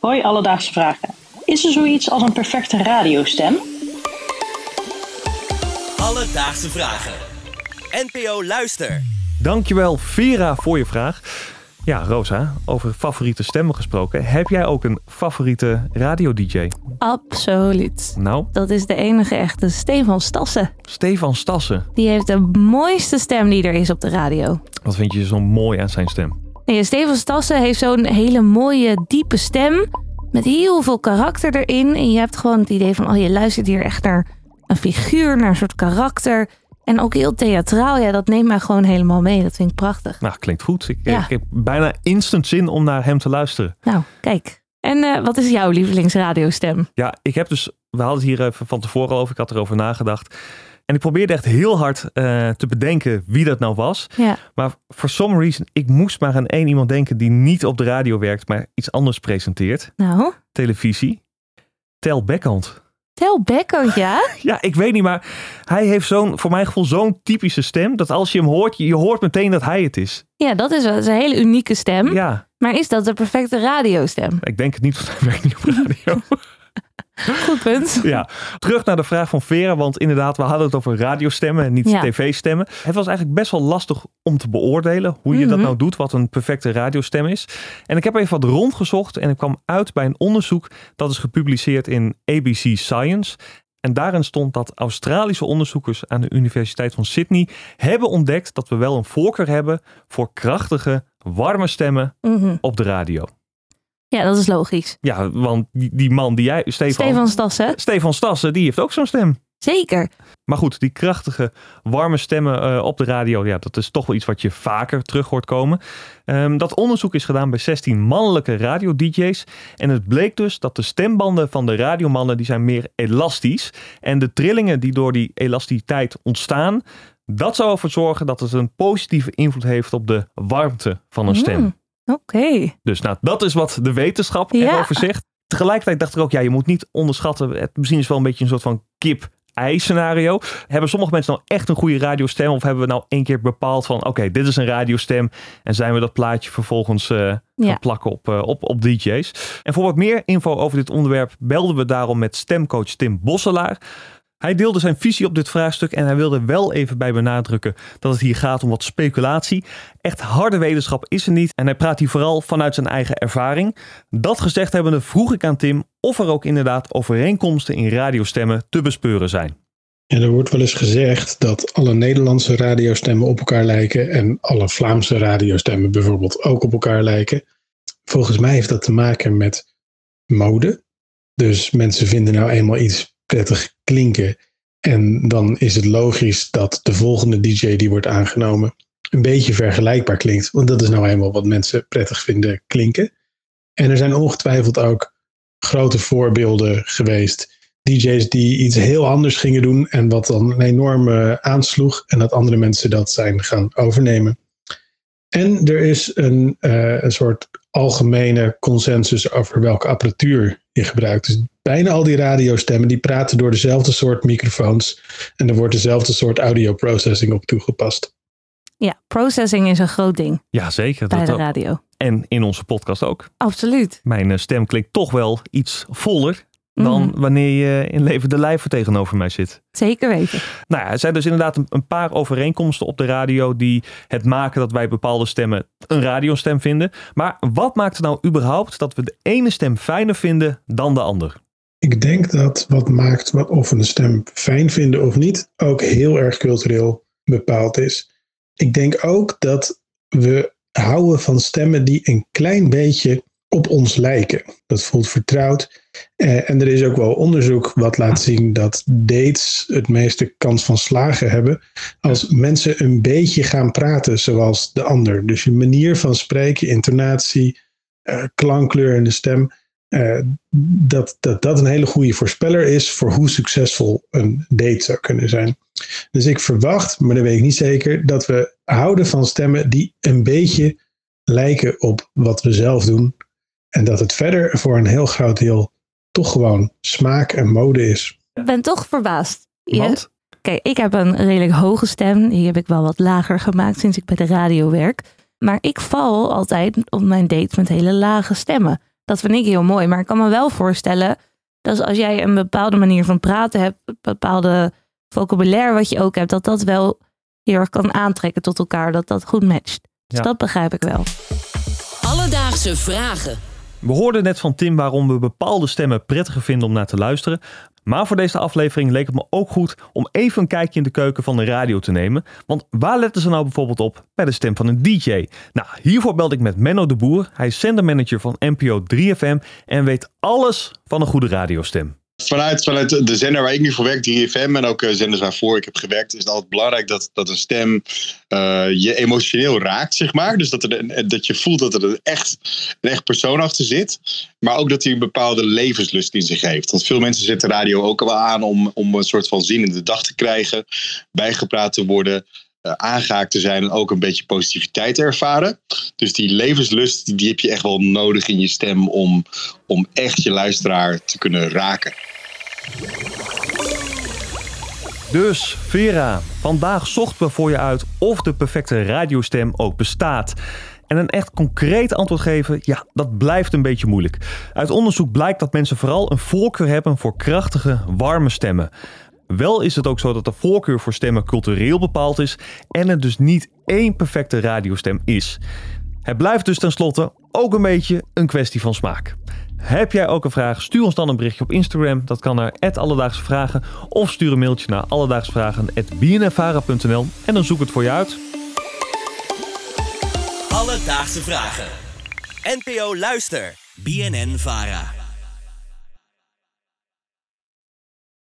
Hoi Alledaagse Vragen. Is er zoiets als een perfecte radiostem? Alledaagse Vragen. NPO Luister. Dankjewel Vera voor je vraag. Ja, Rosa, over favoriete stemmen gesproken. Heb jij ook een favoriete radio-dj? Absoluut. Nou, Dat is de enige echte Stefan Stassen. Stefan Stassen. Die heeft de mooiste stem die er is op de radio. Wat vind je zo mooi aan zijn stem? Nee, Stefan Stassen heeft zo'n hele mooie, diepe stem. Met heel veel karakter erin. En je hebt gewoon het idee van, oh, je luistert hier echt naar een figuur, naar een soort karakter. En ook heel theatraal. Ja, dat neemt mij gewoon helemaal mee. Dat vind ik prachtig. Nou, klinkt goed. Ik, Ja. ik heb bijna instant zin om naar hem te luisteren. Nou, kijk. En eh, wat is jouw lievelingsradiostem? Ja, ik heb dus, we hadden het hier even van tevoren over, ik had erover nagedacht. En ik probeerde echt heel hard eh, te bedenken wie dat nou was. Ja. Maar for some reason, ik moest maar aan één iemand denken die niet op de radio werkt, maar iets anders presenteert. Nou, Televisie. Tel Beckhand. Tel Becker, ja? Ja, ik weet niet, maar hij heeft zo'n, voor mijn gevoel, zo'n typische stem. Dat als je hem hoort, je, je hoort meteen dat hij het is. Ja, dat is, wel- dat is een hele unieke stem. Ja, Maar is dat de perfecte radiostem? ik denk het niet, want hij werkt niet op radio. Punt. Ja, terug naar de vraag van Vera, want inderdaad, we hadden het over radiostemmen en niet Ja. tv-stemmen. Het was eigenlijk best wel lastig om te beoordelen hoe je dat Mhm. nou doet, wat een perfecte radiostem is. En ik heb even wat rondgezocht en ik kwam uit bij een onderzoek dat is gepubliceerd in ABC Science. En daarin stond dat Australische onderzoekers aan de Universiteit van Sydney hebben ontdekt dat we wel een voorkeur hebben voor krachtige, warme stemmen Mhm. op de radio. Ja, dat is logisch. Ja, want die, die man die jij, Stefan, Stefan Stassen. Stefan Stassen, die heeft ook zo'n stem. Zeker. Maar goed, die krachtige, warme stemmen eh, op de radio, ja, dat is toch wel iets wat je vaker terug hoort komen. Ehm, dat onderzoek is gedaan bij 16 mannelijke radio-dj's. En het bleek dus dat de stembanden van de radiomannen, die zijn meer elastisch. En de trillingen die door die elasticiteit ontstaan, dat zou ervoor zorgen dat het een positieve invloed heeft op de warmte van een stem. Mm, Oké. Dus nou, dat is wat de wetenschap Ja. erover zegt. Tegelijkertijd dacht ik ook, ja, je moet niet onderschatten. Het, misschien is wel een beetje een soort van kip-ei scenario. Hebben sommige mensen nou echt een goede radiostem? Of hebben we nou één keer bepaald van, oké, dit is een radiostem. En zijn we dat plaatje vervolgens eh, gaan Ja. plakken op, eh, op, op DJ's? En voor wat meer info over dit onderwerp belden we daarom met stemcoach Tim Bosselaar. Hij deelde zijn visie op dit vraagstuk en hij wilde wel even bij benadrukken dat het hier gaat om wat speculatie. Echt harde wetenschap is er niet en hij praat hier vooral vanuit zijn eigen ervaring. Dat gezegd hebbende vroeg ik aan Tim of er ook inderdaad overeenkomsten in radiostemmen te bespeuren zijn. En er wordt wel eens gezegd dat alle Nederlandse radiostemmen op elkaar lijken en alle Vlaamse radiostemmen bijvoorbeeld ook op elkaar lijken. Volgens mij heeft dat te maken met mode. Dus mensen vinden nou eenmaal iets prettig klinken. En dan is het logisch dat de volgende DJ die wordt aangenomen een beetje vergelijkbaar klinkt. Want dat is nou eenmaal wat mensen prettig vinden klinken. En er zijn ongetwijfeld ook grote voorbeelden geweest DJ's die iets heel anders gingen doen en wat dan een enorme aansloeg en dat andere mensen dat zijn gaan overnemen. En er is een, eh, een soort algemene consensus over welke apparatuur je gebruikt. Dus bijna al die radiostemmen die praten door dezelfde soort microfoons en er wordt dezelfde soort audio processing op toegepast. Ja, processing is een groot ding Ja, zeker. bij Dat de ook. radio. En in onze podcast ook. Absoluut. Mijn eh, stem klinkt toch wel iets voller dan Mhm. wanneer je in levende lijf er tegenover mij zit. Zeker weten. Nou ja, er zijn dus inderdaad een, een paar overeenkomsten op de radio die het maken dat wij bepaalde stemmen een radiostem vinden. Maar wat maakt het nou überhaupt dat we de ene stem fijner vinden dan de ander? Ik denk dat wat maakt wat of we een stem fijn vinden of niet ook heel erg cultureel bepaald is. Ik denk ook dat we houden van stemmen die een klein beetje op ons lijken. Dat voelt vertrouwd. Eh, en er is ook wel onderzoek wat laat zien dat dates het meeste kans van slagen hebben als mensen een beetje gaan praten zoals de ander. Dus je manier van spreken, intonatie, eh, klankkleur in de stem. eh, dat, dat dat een hele goede voorspeller is voor hoe succesvol een date zou kunnen zijn. Dus ik verwacht, maar dat weet ik niet zeker, dat we houden van stemmen die een beetje lijken op wat we zelf doen. En dat het verder voor een heel groot deel toch gewoon smaak en mode is. Ik ben toch verbaasd. Je- Want? Kijk, ik heb een redelijk hoge stem. Die heb ik wel wat lager gemaakt sinds ik bij de radio werk. Maar ik val altijd op mijn dates met hele lage stemmen. Dat vind ik heel mooi. Maar ik kan me wel voorstellen dat als jij een bepaalde manier van praten hebt, een bepaalde vocabulaire wat je ook hebt, dat dat wel heel erg kan aantrekken tot elkaar, dat dat goed matcht. Dus Ja. dat begrijp ik wel. Alledaagse vragen. We hoorden net van Tim waarom we bepaalde stemmen prettiger vinden om naar te luisteren. Maar voor deze aflevering leek het me ook goed om even een kijkje in de keuken van de radio te nemen. Want waar letten ze nou bijvoorbeeld op bij de stem van een DJ? Nou, hiervoor belde ik met Menno de Boer. Hij is zendermanager van NPO 3FM en weet alles van een goede radiostem. Vanuit, vanuit de zender waar ik nu voor werk, 3FM, en ook eh, zenders waarvoor ik heb gewerkt, is het altijd belangrijk dat, dat een stem eh, je emotioneel raakt, zeg maar. Dus dat, er een, dat je voelt dat er een echt, een echt persoon achter zit. Maar ook dat hij een bepaalde levenslust in zich heeft. Want veel mensen zetten radio ook wel aan om, om een soort van zin in de dag te krijgen, bijgepraat te worden. Eh, aangehaakt te zijn en ook een beetje positiviteit te ervaren. Dus die levenslust, die, heb je echt wel nodig in je stem om, om echt je luisteraar te kunnen raken. Dus Vera, vandaag zochten we voor je uit of de perfecte radiostem ook bestaat. En een echt concreet antwoord geven, ja, dat blijft een beetje moeilijk. Uit onderzoek blijkt dat mensen vooral een voorkeur hebben voor krachtige, warme stemmen. Wel is het ook zo dat de voorkeur voor stemmen cultureel bepaald is en er dus niet één perfecte radiostem is. Het blijft dus tenslotte ook een beetje een kwestie van smaak. Heb jij ook een vraag? Stuur ons dan een berichtje op Instagram. Dat kan naar Alledaagse Vragen. Of stuur een mailtje naar alledaagsvragen.bnnvara.nl en dan zoek het voor je uit. Alledaagse vragen. NPO Luister. BNN Vara.